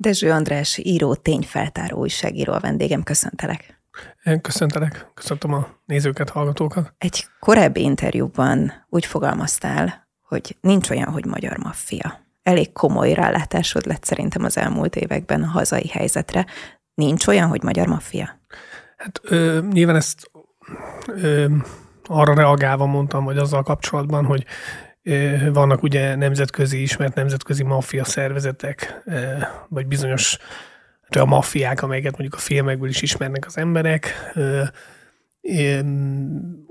Dezső András, író, tényfeltáró újságíró a vendégem. Köszöntelek. Én köszöntelek. Köszöntöm a nézőket, hallgatókat. Egy korábbi interjúban úgy fogalmaztál, hogy nincs olyan, hogy magyar maffia. Elég komoly rálátásod lett szerintem az elmúlt években a hazai helyzetre. Nincs olyan, hogy magyar maffia? Hát ö, nyilván ezt ö, arra reagálva mondtam, vagy azzal kapcsolatban, hogy vannak ugye nemzetközi ismert nemzetközi maffia szervezetek, vagy bizonyos a maffiák, amelyeket mondjuk a filmekből is ismernek az emberek.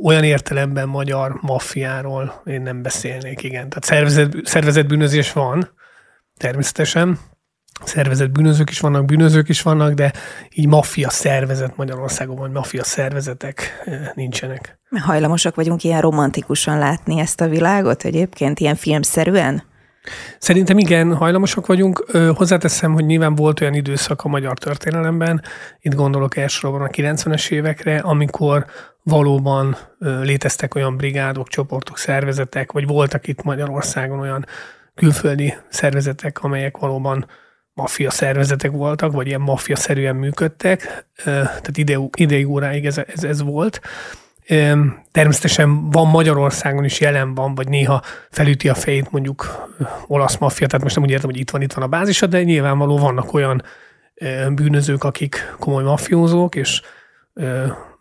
Olyan értelemben magyar maffiáról én nem beszélnék, igen. Tehát szervezet, szervezet bűnözés van, természetesen, szervezett bűnözők is vannak, bűnözők is vannak, de így maffia szervezet Magyarországon, vagy maffia szervezetek nincsenek. Hajlamosak vagyunk ilyen romantikusan látni ezt a világot egyébként, ilyen filmszerűen? Szerintem igen, hajlamosak vagyunk. Hozzáteszem, hogy nyilván volt olyan időszak a magyar történelemben, itt gondolok elsősorban a 90-es évekre, amikor valóban léteztek olyan brigádok, csoportok, szervezetek, vagy voltak itt Magyarországon olyan külföldi szervezetek, amelyek valóban maffia szervezetek voltak, vagy ilyen maffia-szerűen működtek, tehát ide, ideig óráig ez, ez, ez volt. Természetesen van Magyarországon is jelen van, vagy néha felüti a fejét mondjuk olasz maffia, tehát most nem úgy értem, hogy itt van, itt van a bázisa, de nyilvánvaló vannak olyan bűnözők, akik komoly mafiózók, és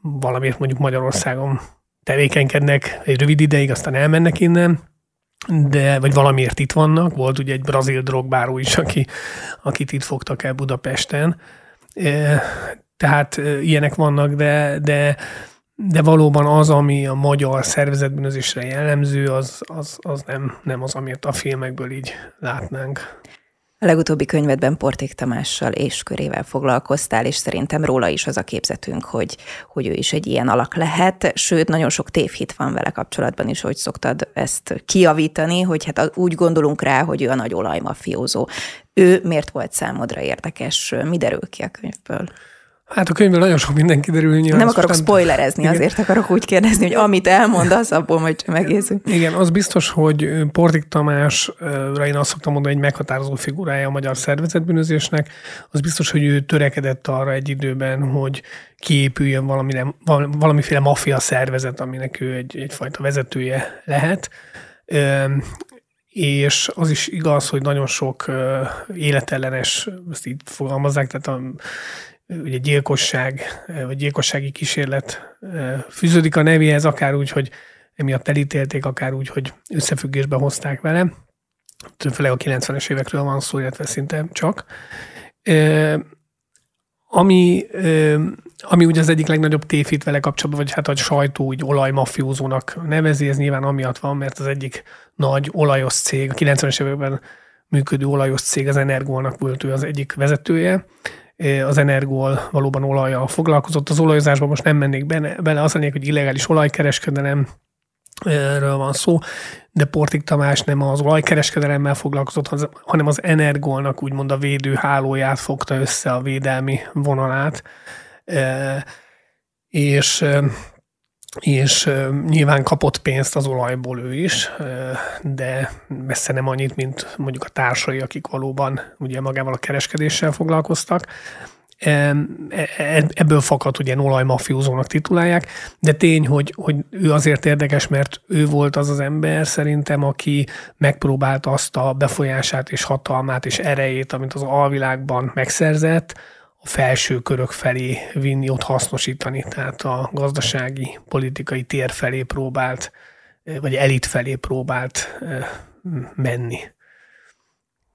valamiért mondjuk Magyarországon tevékenykednek egy rövid ideig, aztán elmennek innen, de, vagy valamiért itt vannak. Volt ugye egy brazil drogbáró is, aki, akit itt fogtak el Budapesten. Tehát ilyenek vannak, de, de, de valóban az, ami a magyar szervezetbűnözésre jellemző, az, az, az nem, nem az, amit a filmekből így látnánk. A legutóbbi könyvedben Porték Tamással és körével foglalkoztál, és szerintem róla is az a képzetünk, hogy, hogy ő is egy ilyen alak lehet, sőt, nagyon sok tévhit van vele kapcsolatban is, hogy szoktad ezt kiavítani, hogy hát úgy gondolunk rá, hogy ő a nagy olajmafiózó. Ő miért volt számodra érdekes? Mi derül ki a könyvből? Hát a könyvből nagyon sok minden kiderül. Nyilván nem akarok spoilerezni, igen. azért akarok úgy kérdezni, hogy amit elmondasz, abból majd csak megészünk. Igen, az biztos, hogy Portik Tamásra én azt szoktam mondani, hogy meghatározó figurája a magyar szervezetbűnözésnek. Az biztos, hogy ő törekedett arra egy időben, hogy kiépüljön valamire, valamiféle maffia szervezet, aminek ő egy, egyfajta vezetője lehet és az is igaz, hogy nagyon sok életellenes, ezt így fogalmazzák, tehát a ugye gyilkosság, vagy gyilkossági kísérlet fűződik a nevéhez, akár úgy, hogy emiatt elítélték, akár úgy, hogy összefüggésbe hozták vele. Főleg a 90-es évekről van szó, illetve szinte csak. Ami, ami ugye az egyik legnagyobb tévhit vele kapcsolatban, vagy hát a sajtó úgy olajmafiózónak nevezi, ez nyilván amiatt van, mert az egyik nagy olajos cég, a 90-es években működő olajos cég, az Energolnak volt ő az egyik vezetője, az Energol valóban olajjal foglalkozott. Az olajozásban most nem mennék bele, az lényeg, hogy illegális olajkereskedelem, erről van szó, de Portik Tamás nem az olajkereskedelemmel foglalkozott, hanem az Energolnak úgymond a védőhálóját fogta össze a védelmi vonalát. És és nyilván kapott pénzt az olajból ő is, de messze nem annyit, mint mondjuk a társai, akik valóban ugye magával a kereskedéssel foglalkoztak. E, e, ebből fakad, hogy ilyen olajmafiózónak titulálják, de tény, hogy, hogy ő azért érdekes, mert ő volt az az ember szerintem, aki megpróbált azt a befolyását és hatalmát és erejét, amit az alvilágban megszerzett, felső körök felé vinni, ott hasznosítani, tehát a gazdasági, politikai tér felé próbált, vagy elit felé próbált menni.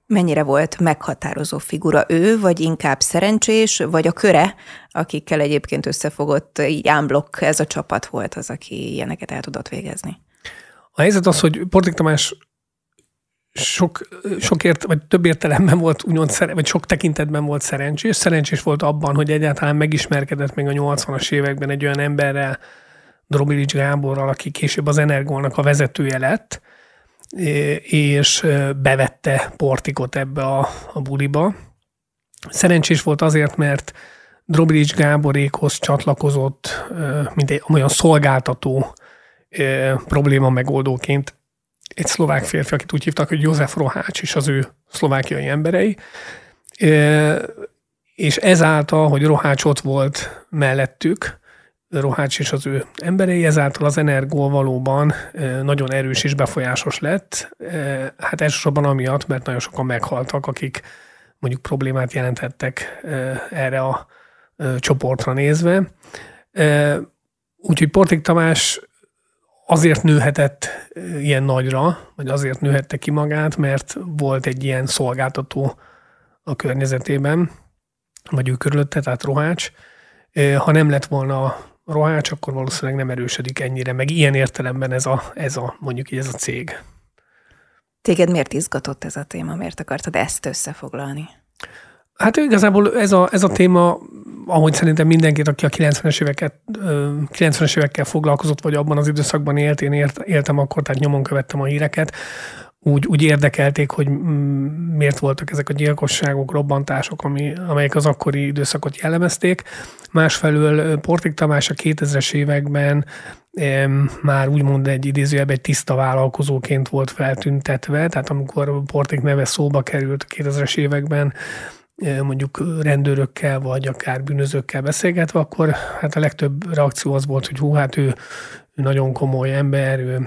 Mennyire volt meghatározó figura ő, vagy inkább szerencsés, vagy a köre, akikkel egyébként összefogott így ámblok ez a csapat volt az, aki ilyeneket el tudott végezni? A helyzet az, hogy Portik Tamás sok, sok ért, vagy több értelemben volt, úgymond, vagy sok tekintetben volt szerencsés. Szerencsés volt abban, hogy egyáltalán megismerkedett még a 80-as években egy olyan emberrel, Drobilics Gáborral, aki később az Energolnak a vezetője lett, és bevette Portikot ebbe a, a buliba. Szerencsés volt azért, mert Drobilics Gáborékhoz csatlakozott, mint egy olyan szolgáltató probléma megoldóként egy szlovák férfi, akit úgy hívtak, hogy József Rohács és az ő szlovákiai emberei, és ezáltal, hogy Rohács ott volt mellettük, Rohács és az ő emberei, ezáltal az Energol valóban nagyon erős és befolyásos lett. Hát elsősorban amiatt, mert nagyon sokan meghaltak, akik mondjuk problémát jelentettek erre a csoportra nézve. Úgyhogy Portik Tamás azért nőhetett ilyen nagyra, vagy azért nőhette ki magát, mert volt egy ilyen szolgáltató a környezetében, vagy ő körülötte, tehát Rohács. Ha nem lett volna Rohács, akkor valószínűleg nem erősödik ennyire, meg ilyen értelemben ez a, ez a mondjuk így ez a cég. Téged miért izgatott ez a téma? Miért akartad ezt összefoglalni? Hát igazából ez a, ez a téma, ahogy szerintem mindenkit, aki a 90-es éveket, 90-es évekkel foglalkozott, vagy abban az időszakban élt, én ért, éltem akkor, tehát nyomon követtem a híreket, úgy, úgy érdekelték, hogy miért voltak ezek a gyilkosságok, robbantások, ami, amelyek az akkori időszakot jellemezték. Másfelől Portik Tamás a 2000-es években már úgymond egy idézőjelben egy tiszta vállalkozóként volt feltüntetve, tehát amikor Portik neve szóba került a 2000-es években, mondjuk rendőrökkel, vagy akár bűnözőkkel beszélgetve, akkor hát a legtöbb reakció az volt, hogy hú, hát ő, nagyon komoly ember, ő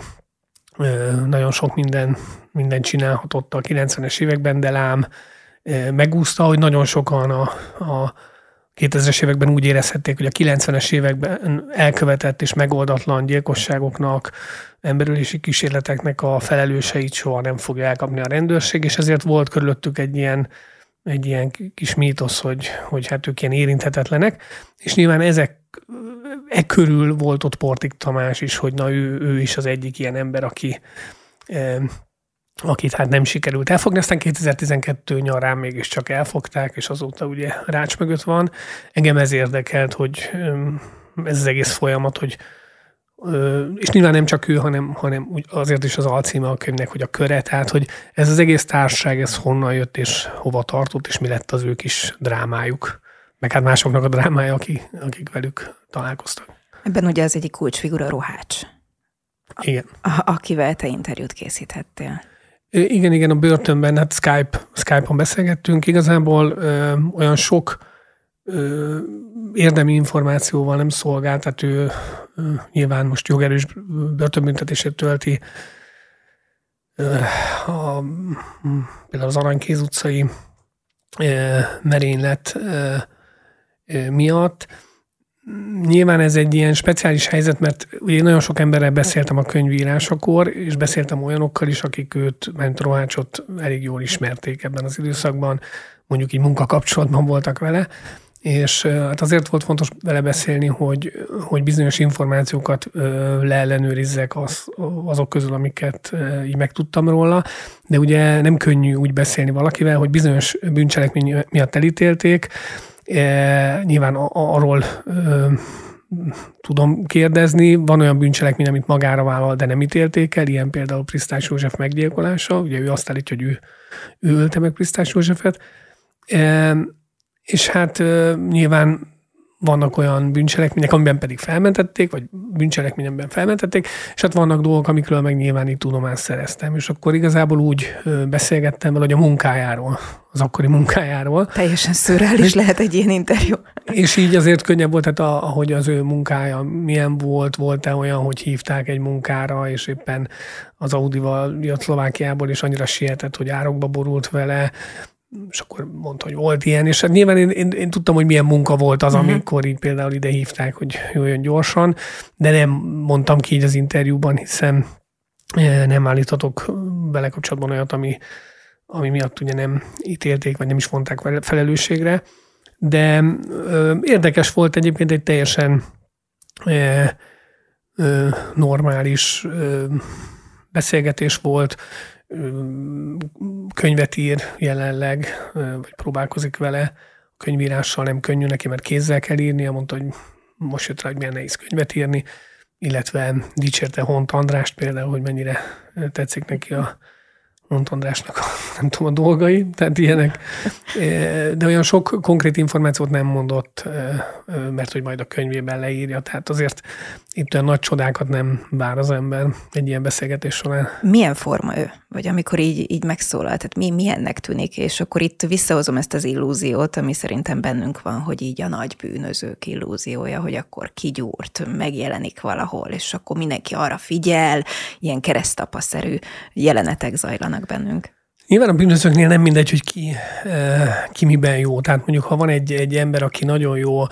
nagyon sok minden, minden csinálhatott a 90-es években, de lám megúszta, hogy nagyon sokan a, a 2000-es években úgy érezhették, hogy a 90-es években elkövetett és megoldatlan gyilkosságoknak, emberülési kísérleteknek a felelőseit soha nem fogja elkapni a rendőrség, és ezért volt körülöttük egy ilyen egy ilyen kis mítosz, hogy, hogy hát ők ilyen érinthetetlenek, és nyilván ezek e körül volt ott Portik Tamás is, hogy na ő, ő is az egyik ilyen ember, aki e, akit hát nem sikerült elfogni, aztán 2012 nyarán mégiscsak elfogták, és azóta ugye rács mögött van. Engem ez érdekelt, hogy ez az egész folyamat, hogy és nyilván nem csak ő, hanem, hanem azért is az alcíme a könyvnek, hogy a köre, tehát hogy ez az egész társaság, ez honnan jött és hova tartott, és mi lett az ő kis drámájuk, meg hát másoknak a drámája, aki, akik velük találkoztak. Ebben ugye az egyik kulcsfigura Rohács. Igen. A, akivel te interjút készíthettél. Igen, igen, a börtönben, hát Skype, Skype-on beszélgettünk. Igazából ö, olyan sok ö, érdemi információval nem szolgál, tehát ő nyilván most jogerős börtönbüntetését tölti a, például az Aranykéz utcai merénylet miatt. Nyilván ez egy ilyen speciális helyzet, mert ugye nagyon sok emberrel beszéltem a könyvírásakor, és beszéltem olyanokkal is, akik őt, ment Rohácsot elég jól ismerték ebben az időszakban, mondjuk így munkakapcsolatban voltak vele, és hát azért volt fontos vele beszélni, hogy, hogy bizonyos információkat leellenőrizzek az, azok közül, amiket így megtudtam róla, de ugye nem könnyű úgy beszélni valakivel, hogy bizonyos bűncselekmény miatt elítélték, e, nyilván arról e, tudom kérdezni, van olyan bűncselekmény, amit magára vállal, de nem ítélték el, ilyen például Prisztás József meggyilkolása, ugye ő azt állítja, hogy ő, ő ölte meg Prisztás Józsefet, e, és hát nyilván vannak olyan bűncselekmények, amiben pedig felmentették, vagy bűncselekményben felmentették, és hát vannak dolgok, amikről meg nyilván itt tudomást szereztem, és akkor igazából úgy beszélgettem vele, hogy a munkájáról, az akkori munkájáról. Teljesen szürreális lehet egy ilyen interjú. És így azért könnyebb volt, tehát ahogy az ő munkája milyen volt, volt-e olyan, hogy hívták egy munkára, és éppen az Audival jött Szlovákiából, és annyira sietett, hogy árokba borult vele, és akkor mondta, hogy volt ilyen, és hát nyilván én, én, én tudtam, hogy milyen munka volt az, uh-huh. amikor így például ide hívták, hogy jöjjön gyorsan, de nem mondtam ki így az interjúban, hiszen eh, nem állíthatok vele kapcsolatban olyat, ami, ami miatt ugye nem ítélték, vagy nem is vonták felelősségre. De ö, érdekes volt egyébként egy teljesen ö, ö, normális ö, beszélgetés volt, könyvet ír jelenleg, vagy próbálkozik vele. A könyvírással nem könnyű neki, mert kézzel kell írnia, mondta, hogy most jött rá, hogy milyen nehéz könyvet írni, illetve dicsérte Hont Andrást például, hogy mennyire tetszik neki a, Mont Andrásnak, nem tudom, a dolgai, tehát ilyenek. De olyan sok konkrét információt nem mondott, mert hogy majd a könyvében leírja, tehát azért itt olyan nagy csodákat nem vár az ember egy ilyen beszélgetés során. Milyen forma ő? Vagy amikor így, így megszólal, tehát mi, milyennek tűnik? És akkor itt visszahozom ezt az illúziót, ami szerintem bennünk van, hogy így a nagy bűnözők illúziója, hogy akkor kigyúrt, megjelenik valahol, és akkor mindenki arra figyel, ilyen keresztapaszerű jelenetek zajlanak bennünk. Nyilván a bűnözőknél nem mindegy, hogy ki, ki miben jó. Tehát mondjuk, ha van egy, egy ember, aki nagyon jó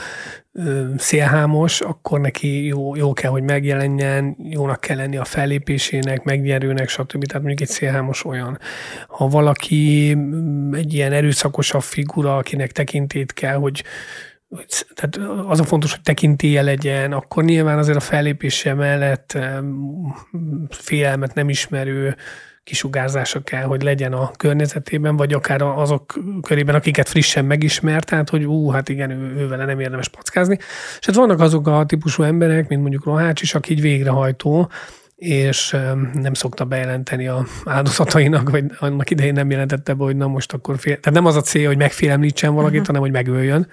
szélhámos, akkor neki jó, jó kell, hogy megjelenjen, jónak kell lenni a fellépésének, megnyerőnek, stb. Tehát mondjuk egy szélhámos olyan. Ha valaki mm, egy ilyen erőszakosabb figura, akinek tekintét kell, hogy tehát az a fontos, hogy tekintélye legyen, akkor nyilván azért a fellépése mellett félelmet nem ismerő, kisugárzása kell, hogy legyen a környezetében, vagy akár azok körében, akiket frissen megismert, tehát hogy ú, hát igen, ő, ő vele nem érdemes packázni. És hát vannak azok a típusú emberek, mint mondjuk Rohács is, aki így végrehajtó, és nem szokta bejelenteni a áldozatainak, vagy annak idején nem jelentette be, hogy na most akkor fél. Tehát nem az a cél, hogy megfélemlítsen valakit, uh-huh. hanem hogy megöljön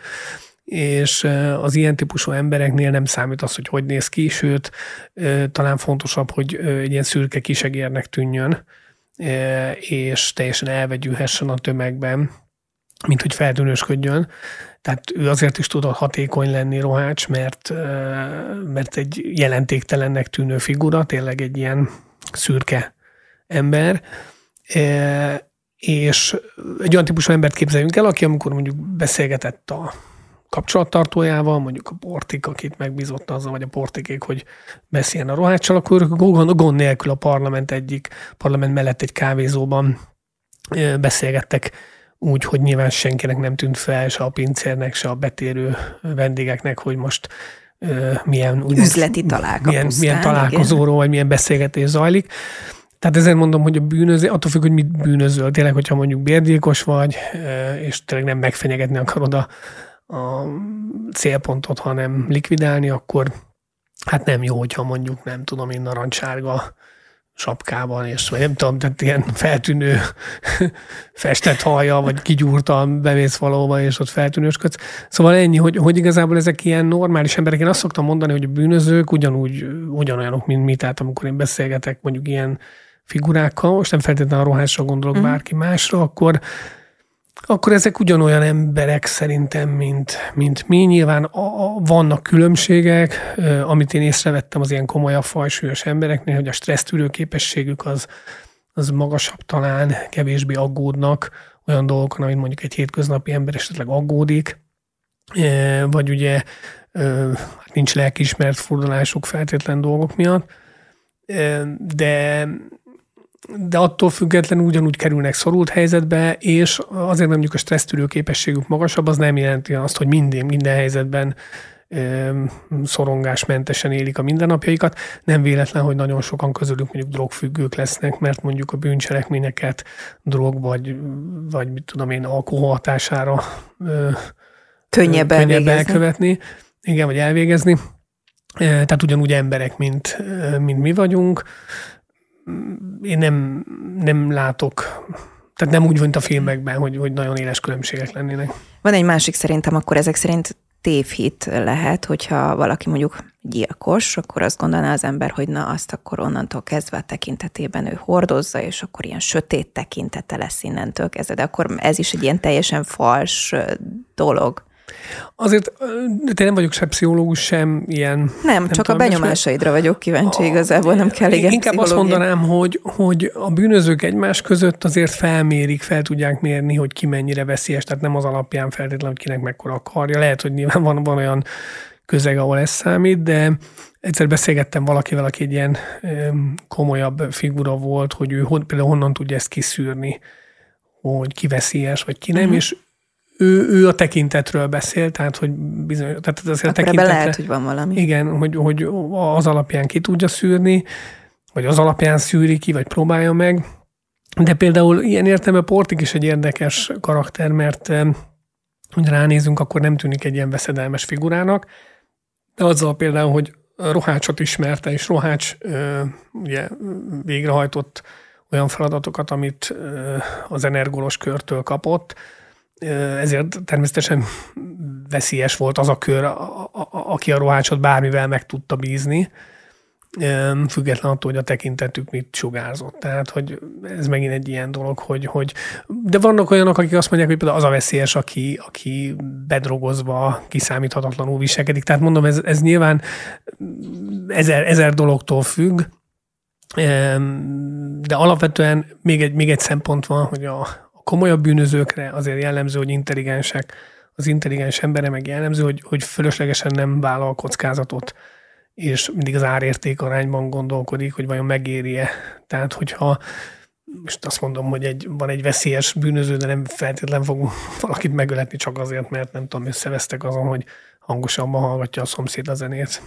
és az ilyen típusú embereknél nem számít az, hogy hogy néz ki, sőt, talán fontosabb, hogy egy ilyen szürke kisegérnek tűnjön, és teljesen elvegyülhessen a tömegben, mint hogy feltűnősködjön. Tehát ő azért is tudott hatékony lenni Rohács, mert, mert egy jelentéktelennek tűnő figura, tényleg egy ilyen szürke ember, és egy olyan típusú embert képzeljünk el, aki amikor mondjuk beszélgetett a kapcsolattartójával, mondjuk a portik, akit megbízott azzal, vagy a portikék, hogy beszéljen a roháccsal, akkor gond, gond nélkül a parlament egyik, parlament mellett egy kávézóban beszélgettek úgy, hogy nyilván senkinek nem tűnt fel, se a pincérnek, se a betérő vendégeknek, hogy most milyen úgy, üzleti találkozó, milyen, milyen találkozóról, igen. vagy milyen beszélgetés zajlik. Tehát ezért mondom, hogy a bűnöző, attól függ, hogy mit bűnözöl. Tényleg, hogyha mondjuk bérgyilkos vagy, és tényleg nem megfenyegetni akarod a, a célpontot, hanem likvidálni, akkor hát nem jó, hogyha mondjuk nem tudom én narancsárga sapkában, és vagy nem tudom, tehát ilyen feltűnő festett haja, vagy kigyúrtan bevész valóba, és ott feltűnősködsz. Szóval ennyi, hogy, hogy igazából ezek ilyen normális emberek. Én azt szoktam mondani, hogy a bűnözők ugyanúgy, ugyanolyanok, mint mi. Tehát amikor én beszélgetek mondjuk ilyen figurákkal, most nem feltétlenül a rohásra gondolok mm. bárki másra, akkor akkor ezek ugyanolyan emberek szerintem, mint, mint mi. Nyilván a, a, vannak különbségek, amit én észrevettem az ilyen komolyabb fajsúlyos embereknél, hogy a stressztűrő képességük az, az magasabb talán, kevésbé aggódnak olyan dolgokon, amit mondjuk egy hétköznapi ember esetleg aggódik, vagy ugye hát nincs lelkismert fordulásuk feltétlen dolgok miatt, de de attól függetlenül ugyanúgy kerülnek szorult helyzetbe, és azért, mert mondjuk a stressztűrő képességük magasabb, az nem jelenti azt, hogy minden, minden helyzetben szorongásmentesen élik a mindennapjaikat. Nem véletlen, hogy nagyon sokan közülük mondjuk drogfüggők lesznek, mert mondjuk a bűncselekményeket drog vagy, vagy mit tudom én, alkohol hatására könnyebb, könnyebb elkövetni. Igen, vagy elvégezni. Tehát ugyanúgy emberek, mint, mint mi vagyunk én nem, nem látok tehát nem úgy volt a filmekben, hogy, hogy nagyon éles különbségek lennének. Van egy másik szerintem, akkor ezek szerint tévhit lehet, hogyha valaki mondjuk gyilkos, akkor azt gondolná az ember, hogy na azt akkor onnantól kezdve a tekintetében ő hordozza, és akkor ilyen sötét tekintete lesz innentől kezdve. De akkor ez is egy ilyen teljesen fals dolog. Azért te nem vagyok se pszichológus, sem ilyen... Nem, nem csak tudom, a benyomásaidra vagyok kíváncsi, a, igazából nem kell igen Inkább azt mondanám, hogy, hogy a bűnözők egymás között azért felmérik, fel tudják mérni, hogy ki mennyire veszélyes, tehát nem az alapján feltétlenül, hogy kinek mekkora akarja. Lehet, hogy nyilván van, van olyan közeg, ahol ez számít, de egyszer beszélgettem valakivel, aki egy ilyen komolyabb figura volt, hogy ő például honnan tudja ezt kiszűrni, hogy ki veszélyes, vagy ki nem, uh-huh. és ő, ő a tekintetről beszél, tehát hogy bizony, tehát azért a tekintetre, lehet, hogy van valami. Igen, hogy, hogy az alapján ki tudja szűrni, vagy az alapján szűri ki, vagy próbálja meg. De például ilyen értelme Portik is egy érdekes karakter, mert hogy ránézünk, akkor nem tűnik egy ilyen veszedelmes figurának, de azzal például, hogy Rohácsot ismerte, és Rohács ugye végrehajtott olyan feladatokat, amit az energolos körtől kapott, ezért természetesen veszélyes volt az a kör, a, a, aki a rohácsot bármivel meg tudta bízni, független attól, hogy a tekintetük mit sugárzott. Tehát, hogy ez megint egy ilyen dolog, hogy, hogy de vannak olyanok, akik azt mondják, hogy például az a veszélyes, aki, aki bedrogozva, kiszámíthatatlanul viselkedik. Tehát mondom, ez, ez nyilván ezer, ezer dologtól függ, de alapvetően még egy, még egy szempont van, hogy a, a komolyabb bűnözőkre azért jellemző, hogy intelligensek, az intelligens embere meg jellemző, hogy, hogy fölöslegesen nem vállal kockázatot és mindig az árérték arányban gondolkodik, hogy vajon megéri-e. Tehát, hogyha most azt mondom, hogy egy, van egy veszélyes bűnöző, de nem feltétlenül fog valakit megöletni csak azért, mert nem tudom, összevesztek azon, hogy hangosabban hallgatja a szomszéd a zenét.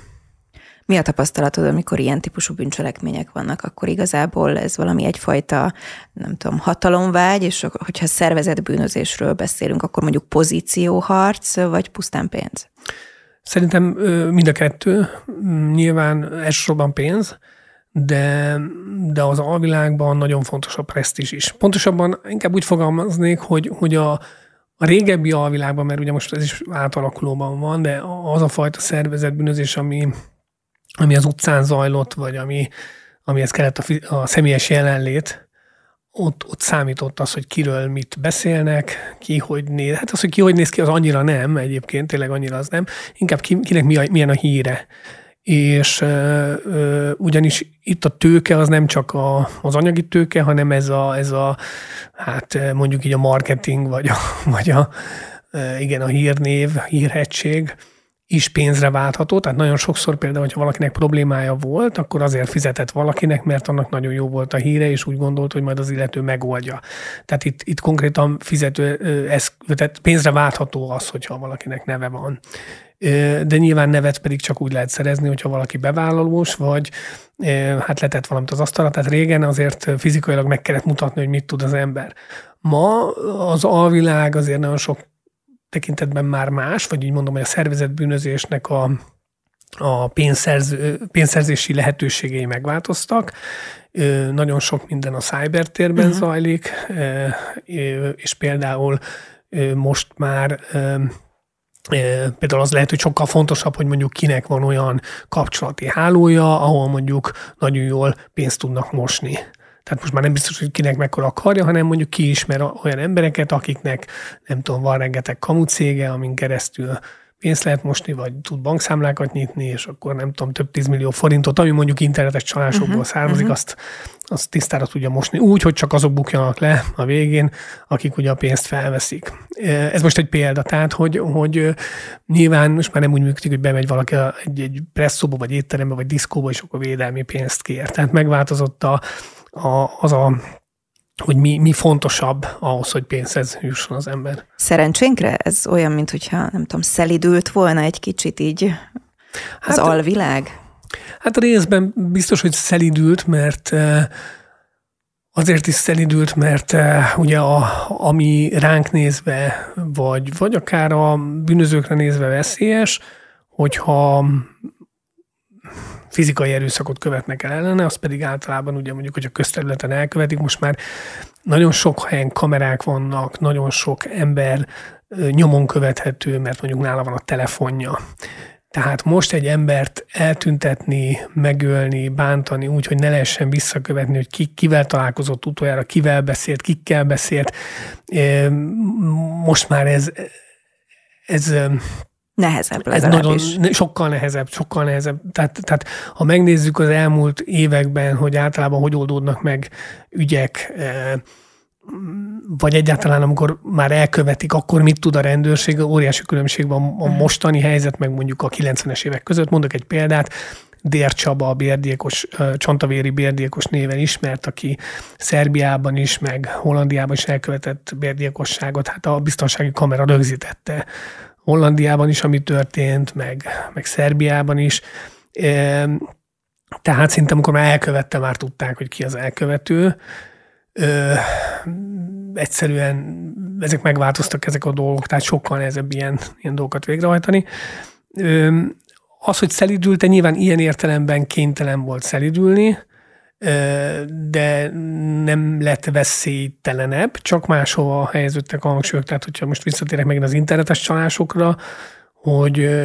Mi a tapasztalatod, amikor ilyen típusú bűncselekmények vannak? Akkor igazából ez valami egyfajta, nem tudom, hatalomvágy, és hogyha szervezett bűnözésről beszélünk, akkor mondjuk pozícióharc, vagy pusztán pénz? Szerintem mind a kettő, nyilván elsősorban pénz, de, de az alvilágban nagyon fontos a presztízs is. Pontosabban inkább úgy fogalmaznék, hogy, hogy a, a régebbi alvilágban, mert ugye most ez is átalakulóban van, de az a fajta szervezetbűnözés, ami, ami az utcán zajlott, vagy ami, amihez kellett a, a személyes jelenlét, ott, ott számított az, hogy kiről mit beszélnek, ki hogy néz. Hát az, hogy ki hogy néz ki, az annyira nem egyébként, tényleg annyira az nem. Inkább ki, kinek mi a, milyen a híre. És ö, ö, ugyanis itt a tőke az nem csak a, az anyagi tőke, hanem ez a, ez a, hát mondjuk így a marketing, vagy a, vagy a igen, a hírnév, hírhetség is pénzre váltható, tehát nagyon sokszor például, hogyha valakinek problémája volt, akkor azért fizetett valakinek, mert annak nagyon jó volt a híre, és úgy gondolt, hogy majd az illető megoldja. Tehát itt, itt konkrétan fizető, ez, tehát pénzre váltható az, hogyha valakinek neve van. De nyilván nevet pedig csak úgy lehet szerezni, hogyha valaki bevállalós, vagy hát letett valamit az asztalra. Tehát régen azért fizikailag meg kellett mutatni, hogy mit tud az ember. Ma az alvilág azért nagyon sok tekintetben már más, vagy így mondom, hogy a szervezetbűnözésnek a, a pénzszerző, pénzszerzési lehetőségei megváltoztak. Nagyon sok minden a cybertérben uh-huh. zajlik, és például most már Például az lehet, hogy sokkal fontosabb, hogy mondjuk kinek van olyan kapcsolati hálója, ahol mondjuk nagyon jól pénzt tudnak mosni. Tehát most már nem biztos, hogy kinek mekkora akarja, hanem mondjuk ki ismer olyan embereket, akiknek nem tudom, van rengeteg kamucége, amin keresztül pénzt lehet mosni, vagy tud bankszámlákat nyitni, és akkor nem tudom, több tízmillió forintot, ami mondjuk internetes csalásokból uh-huh, származik, uh-huh. azt, azt tisztára tudja mosni úgy, hogy csak azok bukjanak le a végén, akik ugye a pénzt felveszik. Ez most egy példa, tehát, hogy, hogy nyilván most már nem úgy működik, hogy bemegy valaki egy, egy presszóba, vagy étterembe, vagy diszkóba, és akkor védelmi pénzt kér. Tehát megváltozott a, a, az a hogy mi, mi fontosabb ahhoz, hogy pénzhez jusson az ember. Szerencsénkre ez olyan, mint hogyha, nem tudom, szelidült volna egy kicsit így az hát, alvilág? Hát a részben biztos, hogy szelidült, mert eh, azért is szelidült, mert eh, ugye a, ami ránk nézve, vagy, vagy akár a bűnözőkre nézve veszélyes, hogyha fizikai erőszakot követnek el ellene, az pedig általában ugye mondjuk, hogy a közterületen elkövetik, most már nagyon sok helyen kamerák vannak, nagyon sok ember nyomon követhető, mert mondjuk nála van a telefonja. Tehát most egy embert eltüntetni, megölni, bántani úgy, hogy ne lehessen visszakövetni, hogy ki, kivel találkozott utoljára, kivel beszélt, kikkel beszélt. Most már ez, ez Nehezebb Ez nagyon, sokkal nehezebb, sokkal nehezebb. Tehát, tehát ha megnézzük az elmúlt években, hogy általában hogy oldódnak meg ügyek, eh, vagy egyáltalán amikor már elkövetik, akkor mit tud a rendőrség, óriási különbség van a mostani helyzet, meg mondjuk a 90-es évek között. Mondok egy példát, Dér Csaba, a bérdiékos, eh, Csantavéri bérdiékos néven ismert, aki Szerbiában is, meg Hollandiában is elkövetett bérdiékosságot, hát a biztonsági kamera rögzítette Hollandiában is, ami történt, meg, meg Szerbiában is. Tehát szinte amikor már elkövette, már tudták, hogy ki az elkövető. Ö, egyszerűen ezek megváltoztak ezek a dolgok, tehát sokkal nehezebb ilyen, ilyen dolgokat végrehajtani. Ö, az, hogy szelidült, nyilván ilyen értelemben kénytelen volt szelidülni, de nem lett veszélytelenebb, csak máshova helyeződtek a hangsúlyok. Tehát, hogyha most visszatérek megint az internetes csalásokra, hogy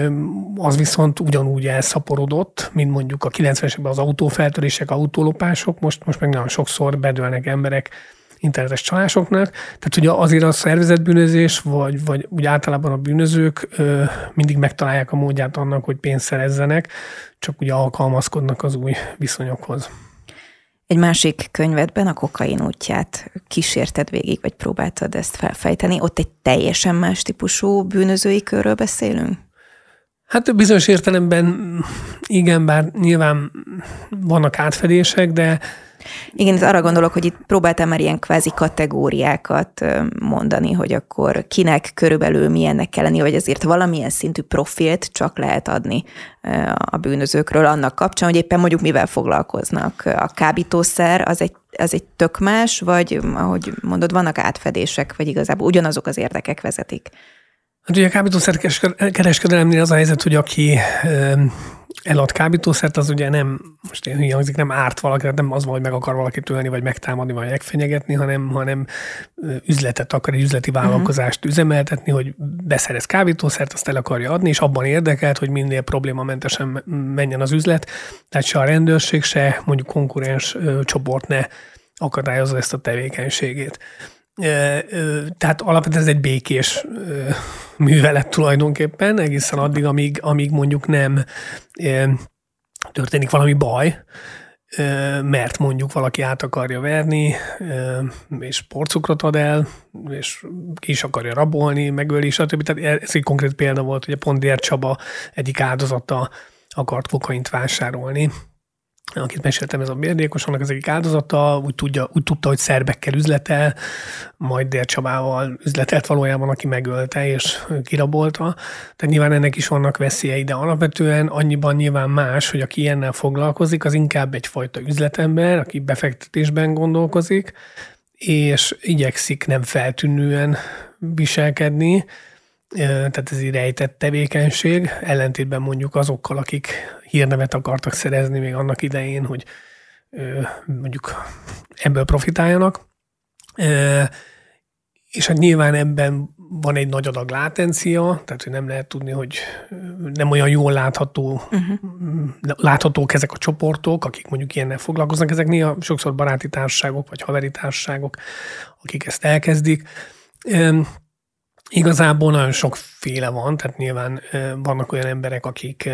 az viszont ugyanúgy elszaporodott, mint mondjuk a 90-es években az autófeltörések, autólopások, most, most meg nagyon sokszor bedőlnek emberek internetes csalásoknak. Tehát ugye azért a szervezetbűnözés, vagy, vagy úgy általában a bűnözők ö, mindig megtalálják a módját annak, hogy pénzt szerezzenek, csak ugye alkalmazkodnak az új viszonyokhoz. Egy másik könyvedben a kokain útját kísérted végig, vagy próbáltad ezt felfejteni. Ott egy teljesen más típusú bűnözői körről beszélünk? Hát bizonyos értelemben igen, bár nyilván vannak átfedések, de igen, ez arra gondolok, hogy itt próbáltam már ilyen kvázi kategóriákat mondani, hogy akkor kinek körülbelül milyennek kell lenni, vagy azért valamilyen szintű profilt csak lehet adni a bűnözőkről annak kapcsán, hogy éppen mondjuk mivel foglalkoznak. A kábítószer az egy, az egy tök más, vagy ahogy mondod, vannak átfedések, vagy igazából ugyanazok az érdekek vezetik? Hát ugye a kábítószer kereskedelemnél az a helyzet, hogy aki elad kábítószert, az ugye nem, most én hangzik, nem árt valaki, nem az van, hogy meg akar valakit ölni, vagy megtámadni, vagy megfenyegetni, hanem, hanem üzletet akar, egy üzleti vállalkozást uh-huh. üzemeltetni, hogy beszerez kábítószert, azt el akarja adni, és abban érdekelt, hogy minél problémamentesen menjen az üzlet, tehát se a rendőrség, se mondjuk konkurens csoport ne akadályozza ezt a tevékenységét. Tehát alapvetően ez egy békés művelet tulajdonképpen, egészen addig, amíg, amíg mondjuk nem történik valami baj, mert mondjuk valaki át akarja verni, és porcukrot ad el, és ki is akarja rabolni, megölni, stb. Tehát ez egy konkrét példa volt, hogy a Pondier Csaba egyik áldozata akart kokaint vásárolni, akit meséltem, ez a bérdékos, annak az egyik áldozata, úgy, tudja, úgy tudta, hogy szerbekkel üzletel, majd Dél Csabával üzletelt valójában, aki megölte és kirabolta. Tehát nyilván ennek is vannak veszélyei, de alapvetően annyiban nyilván más, hogy aki ilyennel foglalkozik, az inkább egyfajta üzletember, aki befektetésben gondolkozik, és igyekszik nem feltűnően viselkedni, tehát ez egy rejtett tevékenység, ellentétben mondjuk azokkal, akik hírnevet akartak szerezni még annak idején, hogy mondjuk ebből profitáljanak. És hát nyilván ebben van egy nagy adag látencia, tehát hogy nem lehet tudni, hogy nem olyan jól látható, uh-huh. láthatók ezek a csoportok, akik mondjuk ilyennel foglalkoznak. Ezek néha sokszor baráti társaságok, vagy haveri társaságok, akik ezt elkezdik. Igazából nagyon sokféle van, tehát nyilván vannak olyan emberek, akik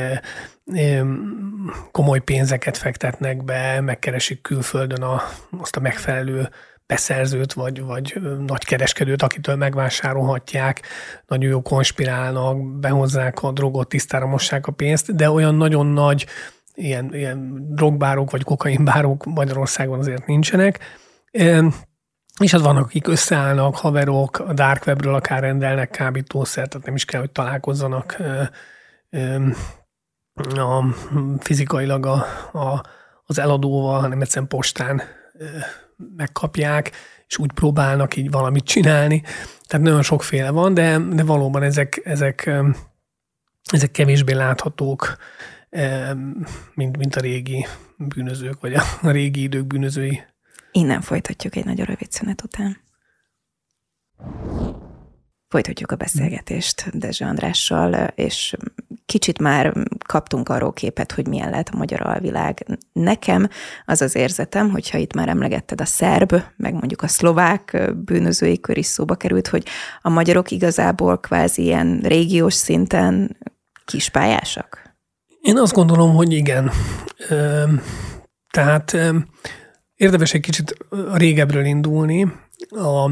komoly pénzeket fektetnek be, megkeresik külföldön a, azt a megfelelő beszerzőt, vagy, vagy nagy kereskedőt, akitől megvásárolhatják, nagyon jó konspirálnak, behozzák a drogot, tisztára mossák a pénzt, de olyan nagyon nagy ilyen, ilyen drogbárok vagy kokainbárok Magyarországon azért nincsenek. És hát vannak, akik összeállnak, haverok, a dark webről akár rendelnek kábítószert, tehát nem is kell, hogy találkozzanak a, fizikailag a, a, az eladóval, hanem egyszerűen postán megkapják, és úgy próbálnak így valamit csinálni. Tehát nagyon sokféle van, de, de valóban ezek, ezek, ezek kevésbé láthatók, mint, mint a régi bűnözők, vagy a régi idők bűnözői. Innen folytatjuk egy nagyon rövid szünet után. Folytatjuk a beszélgetést Dezső Andrással, és kicsit már kaptunk arról képet, hogy milyen lehet a magyar alvilág. Nekem az az érzetem, hogyha itt már emlegetted a szerb, meg mondjuk a szlovák bűnözői kör is szóba került, hogy a magyarok igazából kvázi ilyen régiós szinten kispályásak? Én azt gondolom, hogy igen. Tehát Érdemes egy kicsit régebről indulni. A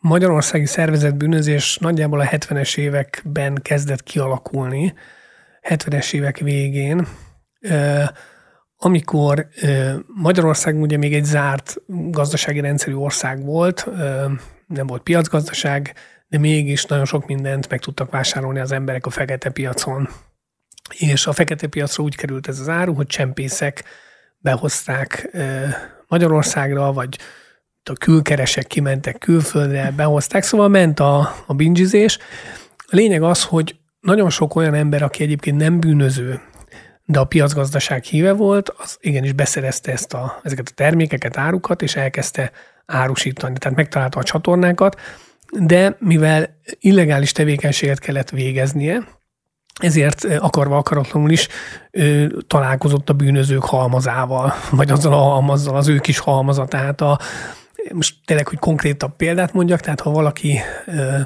magyarországi szervezett nagyjából a 70-es években kezdett kialakulni, 70-es évek végén, amikor Magyarország ugye még egy zárt gazdasági rendszerű ország volt, nem volt piacgazdaság, de mégis nagyon sok mindent meg tudtak vásárolni az emberek a fekete piacon. És a fekete piacra úgy került ez az áru, hogy csempészek behozták Magyarországra, vagy a külkeresek kimentek külföldre, behozták, szóval ment a, a bingizés. A lényeg az, hogy nagyon sok olyan ember, aki egyébként nem bűnöző, de a piacgazdaság híve volt, az igenis beszerezte ezt a, ezeket a termékeket, árukat, és elkezdte árusítani. Tehát megtalálta a csatornákat, de mivel illegális tevékenységet kellett végeznie, ezért akarva akaratlanul is ö, találkozott a bűnözők halmazával, vagy azzal a halmazzal, az ő kis halmazatát. A, most tényleg, hogy konkrétabb példát mondjak, tehát ha valaki ö,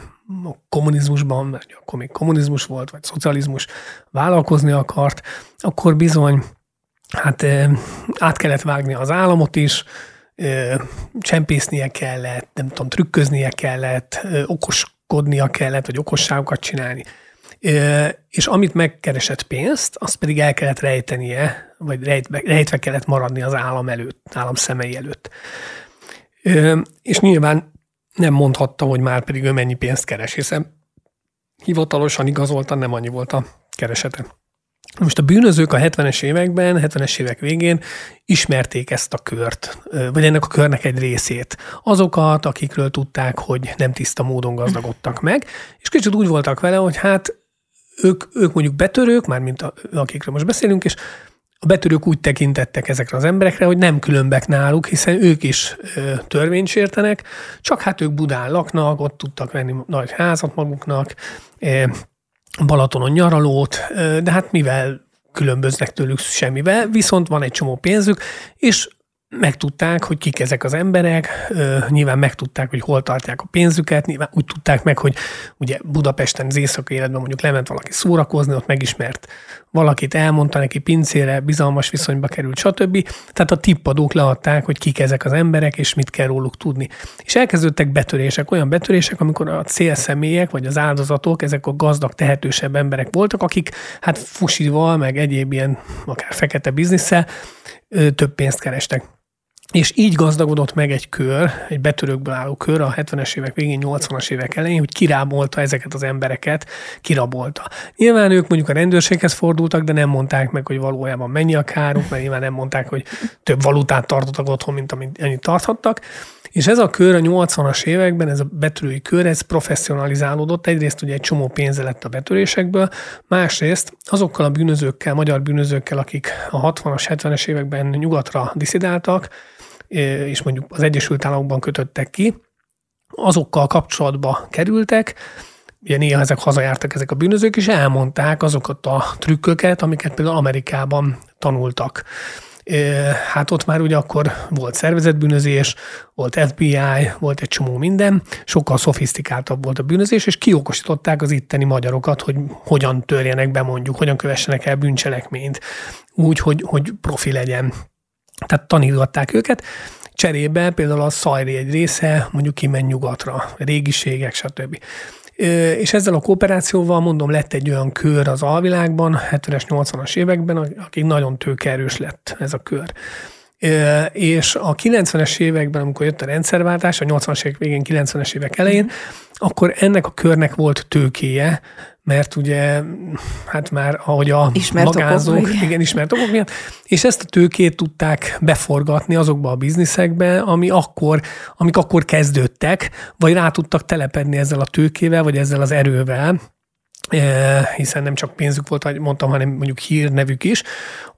a kommunizmusban, mert akkor még kommunizmus volt, vagy szocializmus vállalkozni akart, akkor bizony hát át kellett vágni az államot is, csempésznie kellett, nem tudom, trükköznie kellett, okoskodnia kellett, vagy okosságokat csinálni. És amit megkeresett pénzt, azt pedig el kellett rejtenie, vagy rejtve, rejtve kellett maradni az állam előtt, állam szemei előtt. És nyilván nem mondhatta, hogy már pedig ő mennyi pénzt keres, hiszen hivatalosan igazoltan nem annyi volt a keresete. Most a bűnözők a 70-es években, 70-es évek végén ismerték ezt a kört, vagy ennek a körnek egy részét. Azokat, akikről tudták, hogy nem tiszta módon gazdagodtak meg, és kicsit úgy voltak vele, hogy hát ők, ők mondjuk betörők, már mint a, akikről most beszélünk, és a betörők úgy tekintettek ezekre az emberekre, hogy nem különbek náluk, hiszen ők is ö, törvényt sértenek, csak hát ők Budán laknak, ott tudtak venni nagy házat maguknak, ö, Balatonon nyaralót, ö, de hát mivel különböznek tőlük semmivel, viszont van egy csomó pénzük, és megtudták, hogy kik ezek az emberek, nyilván megtudták, hogy hol tartják a pénzüket, nyilván úgy tudták meg, hogy ugye Budapesten az éjszakai életben mondjuk lement valaki szórakozni, ott megismert valakit, elmondta neki pincére, bizalmas viszonyba került, stb. Tehát a tippadók leadták, hogy kik ezek az emberek, és mit kell róluk tudni. És elkezdődtek betörések, olyan betörések, amikor a célszemélyek, vagy az áldozatok, ezek a gazdag, tehetősebb emberek voltak, akik hát fusival, meg egyéb ilyen akár fekete bizniszel több pénzt kerestek. És így gazdagodott meg egy kör, egy betörőkből álló kör a 70-es évek végén, 80-as évek elején, hogy kirábolta ezeket az embereket, kirabolta. Nyilván ők mondjuk a rendőrséghez fordultak, de nem mondták meg, hogy valójában mennyi a káruk, mert nyilván nem mondták, hogy több valutát tartottak otthon, mint amit ennyit tarthattak. És ez a kör a 80-as években, ez a betörői kör, ez professzionalizálódott. Egyrészt ugye egy csomó pénze lett a betörésekből, másrészt azokkal a bűnözőkkel, magyar bűnözőkkel, akik a 60-as, 70-es években nyugatra diszidáltak, és mondjuk az Egyesült Államokban kötöttek ki, azokkal kapcsolatba kerültek, ugye néha ezek hazajártak ezek a bűnözők, és elmondták azokat a trükköket, amiket például Amerikában tanultak. Hát ott már ugye akkor volt szervezetbűnözés, volt FBI, volt egy csomó minden, sokkal szofisztikáltabb volt a bűnözés, és kiokosították az itteni magyarokat, hogy hogyan törjenek be mondjuk, hogyan kövessenek el bűncselekményt, úgy, hogy, hogy profi legyen. Tehát tanítgatták őket, cserébe például a szajri egy része mondjuk kimen nyugatra, régiségek, stb. És ezzel a kooperációval, mondom, lett egy olyan kör az alvilágban, 70-es, 80-as években, akik nagyon tőkerős lett ez a kör. És a 90-es években, amikor jött a rendszerváltás, a 80-as évek végén, 90-es évek elején, akkor ennek a körnek volt tőkéje, mert ugye, hát már ahogy a ismert magázók, okok, igen, ismert okok miatt, és ezt a tőkét tudták beforgatni azokba a bizniszekbe, ami akkor, amik akkor kezdődtek, vagy rá tudtak telepedni ezzel a tőkével, vagy ezzel az erővel, hiszen nem csak pénzük volt, ahogy mondtam, hanem mondjuk hírnevük is,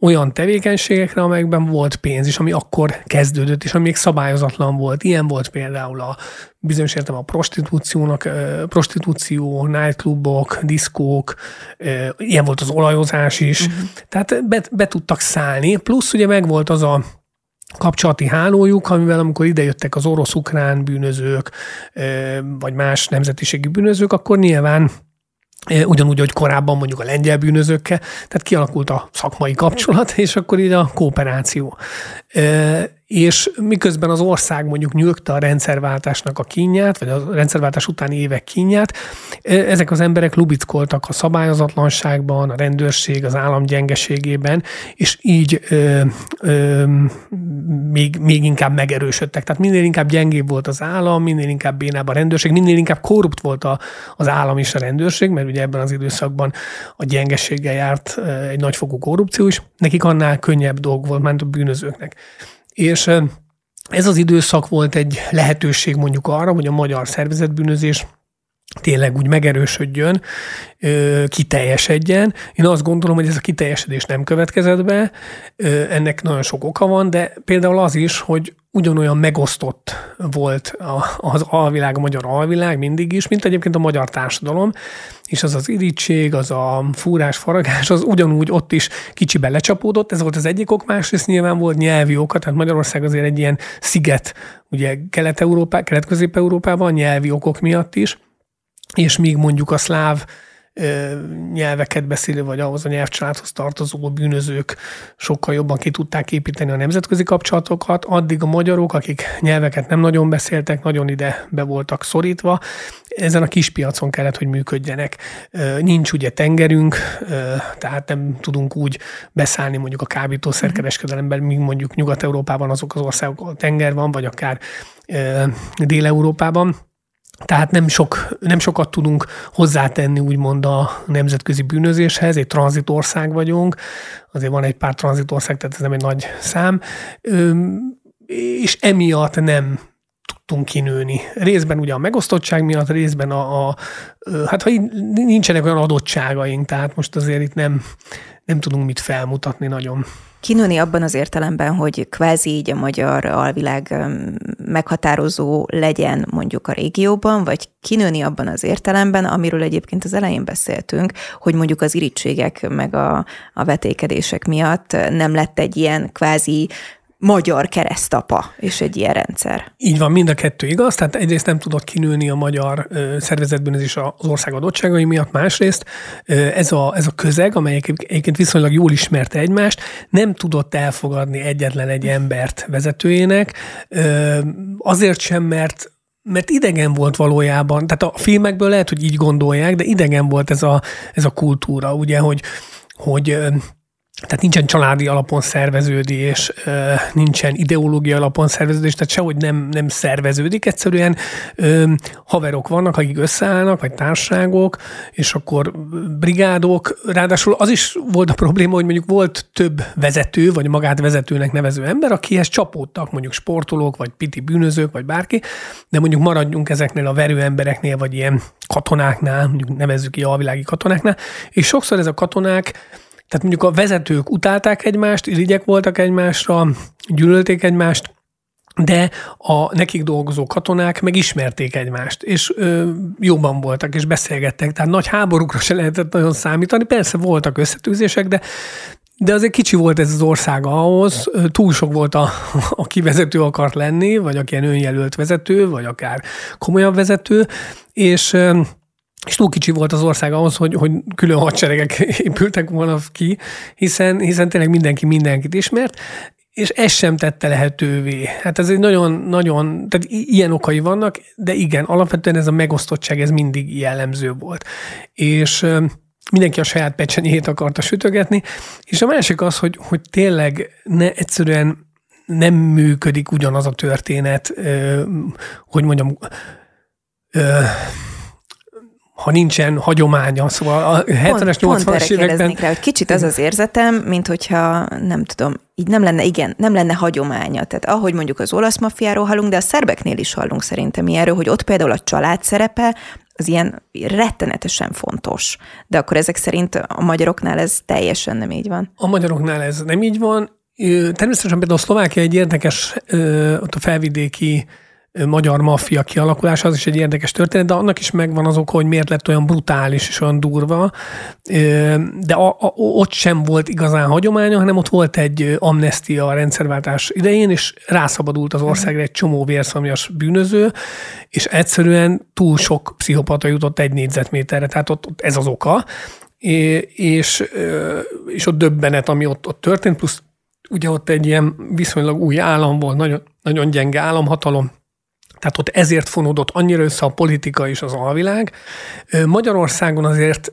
olyan tevékenységekre, amelyekben volt pénz is, ami akkor kezdődött, és ami még szabályozatlan volt. Ilyen volt például a bizonyos értem a prostitúciónak, prostitúció, nightclubok, diszkók, ilyen volt az olajozás is. Uh-huh. Tehát be, be tudtak szállni, plusz ugye meg volt az a kapcsolati hálójuk, amivel amikor idejöttek az orosz-ukrán bűnözők, vagy más nemzetiségi bűnözők, akkor nyilván ugyanúgy, hogy korábban mondjuk a lengyel bűnözőkkel, tehát kialakult a szakmai kapcsolat, és akkor így a kooperáció és miközben az ország mondjuk nyugta a rendszerváltásnak a kínját, vagy a rendszerváltás utáni évek kínját, e, ezek az emberek lubickoltak a szabályozatlanságban, a rendőrség, az állam gyengeségében, és így ö, ö, még, még inkább megerősödtek. Tehát minél inkább gyengébb volt az állam, minél inkább bénább a rendőrség, minél inkább korrupt volt a, az állam és a rendőrség, mert ugye ebben az időszakban a gyengeséggel járt egy nagyfokú korrupció is, nekik annál könnyebb dolg volt, mint a bűnözőknek. És ez az időszak volt egy lehetőség mondjuk arra, hogy a magyar szervezetbűnözés tényleg úgy megerősödjön, kiteljesedjen. Én azt gondolom, hogy ez a kiteljesedés nem következett be, ennek nagyon sok oka van, de például az is, hogy ugyanolyan megosztott volt az alvilág, a magyar alvilág mindig is, mint egyébként a magyar társadalom, és az az irítség, az a fúrás, faragás, az ugyanúgy ott is kicsibe lecsapódott, ez volt az egyik ok, másrészt nyilván volt nyelvi oka, tehát Magyarország azért egy ilyen sziget, ugye Kelet-Európá, Kelet-Közép-Európában nyelvi okok miatt is, és míg mondjuk a szláv nyelveket beszélő, vagy ahhoz a nyelvcsaládhoz tartozó bűnözők sokkal jobban ki tudták építeni a nemzetközi kapcsolatokat, addig a magyarok, akik nyelveket nem nagyon beszéltek, nagyon ide be voltak szorítva, ezen a kis piacon kellett, hogy működjenek. Nincs ugye tengerünk, tehát nem tudunk úgy beszállni mondjuk a kábítószerkereskedelemben, míg mondjuk Nyugat-Európában azok az országok, ahol tenger van, vagy akár Dél-Európában tehát nem, sok, nem sokat tudunk hozzátenni úgymond a nemzetközi bűnözéshez, egy tranzitország vagyunk, azért van egy pár tranzitország, tehát ez nem egy nagy szám, és emiatt nem tudtunk kinőni. Részben ugye a megosztottság miatt, részben a, a hát ha nincsenek olyan adottságaink, tehát most azért itt nem, nem tudunk mit felmutatni nagyon. Kinőni abban az értelemben, hogy kvázi így a magyar alvilág meghatározó legyen mondjuk a régióban, vagy kinőni abban az értelemben, amiről egyébként az elején beszéltünk, hogy mondjuk az irítségek meg a, a vetékedések miatt nem lett egy ilyen kvázi magyar keresztapa és egy ilyen rendszer. Így van, mind a kettő igaz. Tehát egyrészt nem tudott kinőni a magyar szervezetbűnözés az ország adottságai miatt, másrészt ez a, ez a közeg, amely egyébként viszonylag jól ismerte egymást, nem tudott elfogadni egyetlen egy embert vezetőjének, azért sem, mert mert idegen volt valójában, tehát a filmekből lehet, hogy így gondolják, de idegen volt ez a, ez a kultúra, ugye, hogy, hogy tehát nincsen családi alapon szerveződés, nincsen ideológia alapon szerveződés, tehát sehogy nem, nem szerveződik, egyszerűen. Haverok vannak, akik összeállnak, vagy társágok, és akkor brigádok, ráadásul az is volt a probléma, hogy mondjuk volt több vezető, vagy magát vezetőnek nevező ember, akihez csapódtak mondjuk sportolók, vagy piti bűnözők, vagy bárki, de mondjuk maradjunk ezeknél a verő embereknél, vagy ilyen katonáknál, mondjuk nevezzük ki alvilági katonáknál, és sokszor ez a katonák tehát mondjuk a vezetők utálták egymást, irigyek voltak egymásra, gyűlölték egymást, de a nekik dolgozó katonák meg ismerték egymást, és ö, jóban voltak, és beszélgettek. Tehát nagy háborúkra se lehetett nagyon számítani. Persze voltak összetűzések, de de azért kicsi volt ez az ország ahhoz, túl sok volt, a, aki vezető akart lenni, vagy aki ilyen önjelölt vezető, vagy akár komolyabb vezető, és és túl kicsi volt az ország ahhoz, hogy, hogy külön hadseregek épültek volna ki, hiszen, hiszen tényleg mindenki mindenkit ismert, és ez sem tette lehetővé. Hát ez egy nagyon, nagyon, tehát ilyen okai vannak, de igen, alapvetően ez a megosztottság, ez mindig jellemző volt. És mindenki a saját pecsenyét akarta sütögetni, és a másik az, hogy, hogy tényleg ne, egyszerűen nem működik ugyanaz a történet, hogy mondjam, ha nincsen hagyománya. Szóval a 70-es, 80-as években... Rá, hogy kicsit az az érzetem, mint hogyha, nem tudom, így nem lenne, igen, nem lenne hagyománya. Tehát ahogy mondjuk az olasz mafiáról hallunk, de a szerbeknél is hallunk szerintem ilyenről, hogy ott például a család szerepe az ilyen rettenetesen fontos. De akkor ezek szerint a magyaroknál ez teljesen nem így van. A magyaroknál ez nem így van. Természetesen például a Szlovákia egy érdekes, ott a felvidéki magyar maffia kialakulása, az is egy érdekes történet, de annak is megvan az oka, hogy miért lett olyan brutális és olyan durva. De a, a, ott sem volt igazán hagyománya, hanem ott volt egy amnestia a rendszerváltás idején, és rászabadult az országra egy csomó vérszomjas bűnöző, és egyszerűen túl sok pszichopata jutott egy négyzetméterre, tehát ott, ott ez az oka. És, és ott döbbenet, ami ott, ott történt, plusz ugye ott egy ilyen viszonylag új állam volt, nagyon, nagyon gyenge államhatalom, tehát ott ezért fonódott annyira össze a politika és az alvilág. Magyarországon azért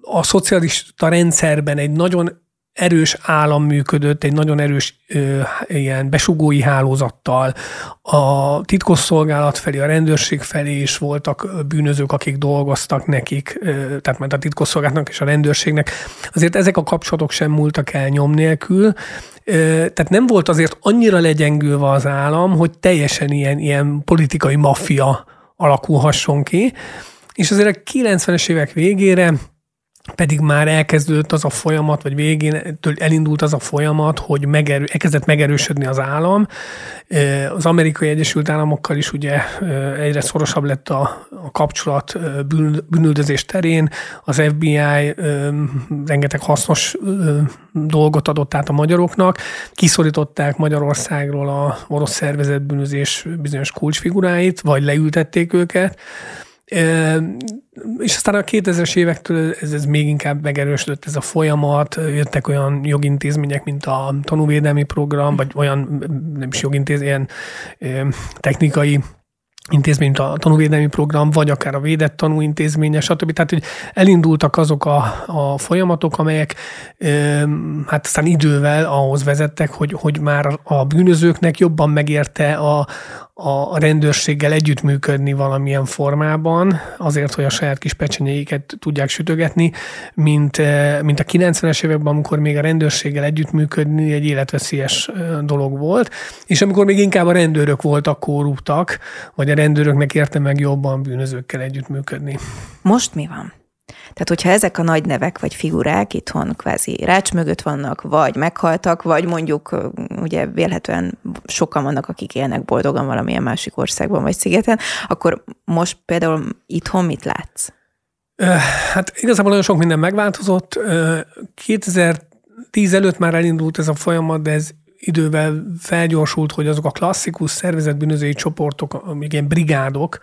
a szocialista rendszerben egy nagyon erős állam működött, egy nagyon erős ö, ilyen besugói hálózattal. A titkosszolgálat felé, a rendőrség felé is voltak bűnözők, akik dolgoztak nekik, ö, tehát majd a titkosszolgálatnak és a rendőrségnek. Azért ezek a kapcsolatok sem múltak el nyom nélkül, tehát nem volt azért annyira legyengülve az állam, hogy teljesen ilyen, ilyen politikai maffia alakulhasson ki. És azért a 90-es évek végére pedig már elkezdődött az a folyamat, vagy végén elindult az a folyamat, hogy megerő, elkezdett megerősödni az állam. Az amerikai Egyesült Államokkal is ugye egyre szorosabb lett a, a kapcsolat bűnüldözés terén. Az FBI rengeteg hasznos dolgot adott át a magyaroknak. Kiszorították Magyarországról a orosz szervezett bűnözés bizonyos kulcsfiguráit, vagy leültették őket és aztán a 2000-es évektől ez, ez még inkább megerősödött ez a folyamat, jöttek olyan jogintézmények, mint a tanúvédelmi program, vagy olyan nem is jogintézmény, ilyen technikai intézmény, mint a tanúvédelmi program, vagy akár a védett tanúintézménye, stb. Tehát, hogy elindultak azok a, a folyamatok, amelyek hát aztán idővel ahhoz vezettek, hogy, hogy már a bűnözőknek jobban megérte a, a rendőrséggel együttműködni valamilyen formában, azért, hogy a saját kis pecsenyeiket tudják sütögetni, mint, mint a 90-es években, amikor még a rendőrséggel együttműködni egy életveszélyes dolog volt, és amikor még inkább a rendőrök voltak korruptak, vagy a rendőröknek érte meg jobban bűnözőkkel együttműködni. Most mi van? Tehát, hogyha ezek a nagy nevek vagy figurák itthon kvázi rács mögött vannak, vagy meghaltak, vagy mondjuk ugye vélhetően sokan vannak, akik élnek boldogan valamilyen másik országban vagy szigeten, akkor most például itthon mit látsz? Hát igazából nagyon sok minden megváltozott. 2010 előtt már elindult ez a folyamat, de ez idővel felgyorsult, hogy azok a klasszikus szervezetbűnözői csoportok, még ilyen brigádok,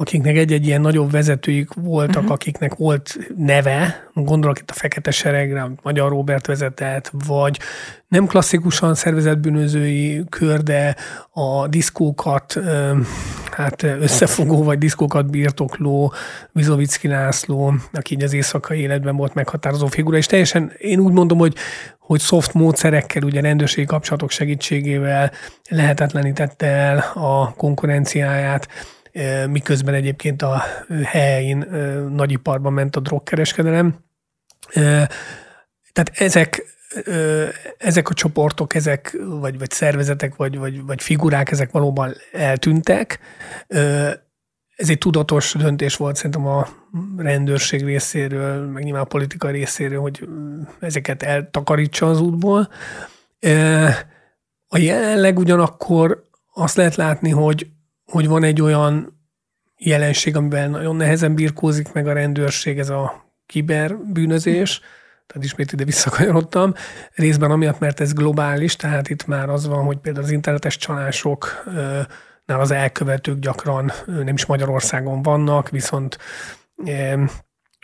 akiknek egy-egy ilyen nagyobb vezetőik voltak, uh-huh. akiknek volt neve, gondolok itt a Fekete Seregre, amit Magyar Robert vezetett, vagy nem klasszikusan szervezetbűnözői kör, de a diszkókat hát összefogó, vagy diszkókat birtokló Vizovicki László, aki így az éjszakai életben volt meghatározó figura, és teljesen én úgy mondom, hogy hogy soft módszerekkel, ugye rendőrségi kapcsolatok segítségével lehetetlenítette el a konkurenciáját, miközben egyébként a helyén nagyiparban ment a drogkereskedelem. Tehát ezek, ezek a csoportok, ezek, vagy, vagy szervezetek, vagy, vagy, vagy figurák, ezek valóban eltűntek. Ez egy tudatos döntés volt szerintem a rendőrség részéről, meg nyilván a politika részéről, hogy ezeket eltakarítsa az útból. A jelenleg ugyanakkor azt lehet látni, hogy hogy van egy olyan jelenség, amiben nagyon nehezen birkózik meg a rendőrség, ez a kiberbűnözés, tehát ismét ide visszakanyarodtam, részben amiatt, mert ez globális, tehát itt már az van, hogy például az internetes csalásoknál az elkövetők gyakran nem is Magyarországon vannak, viszont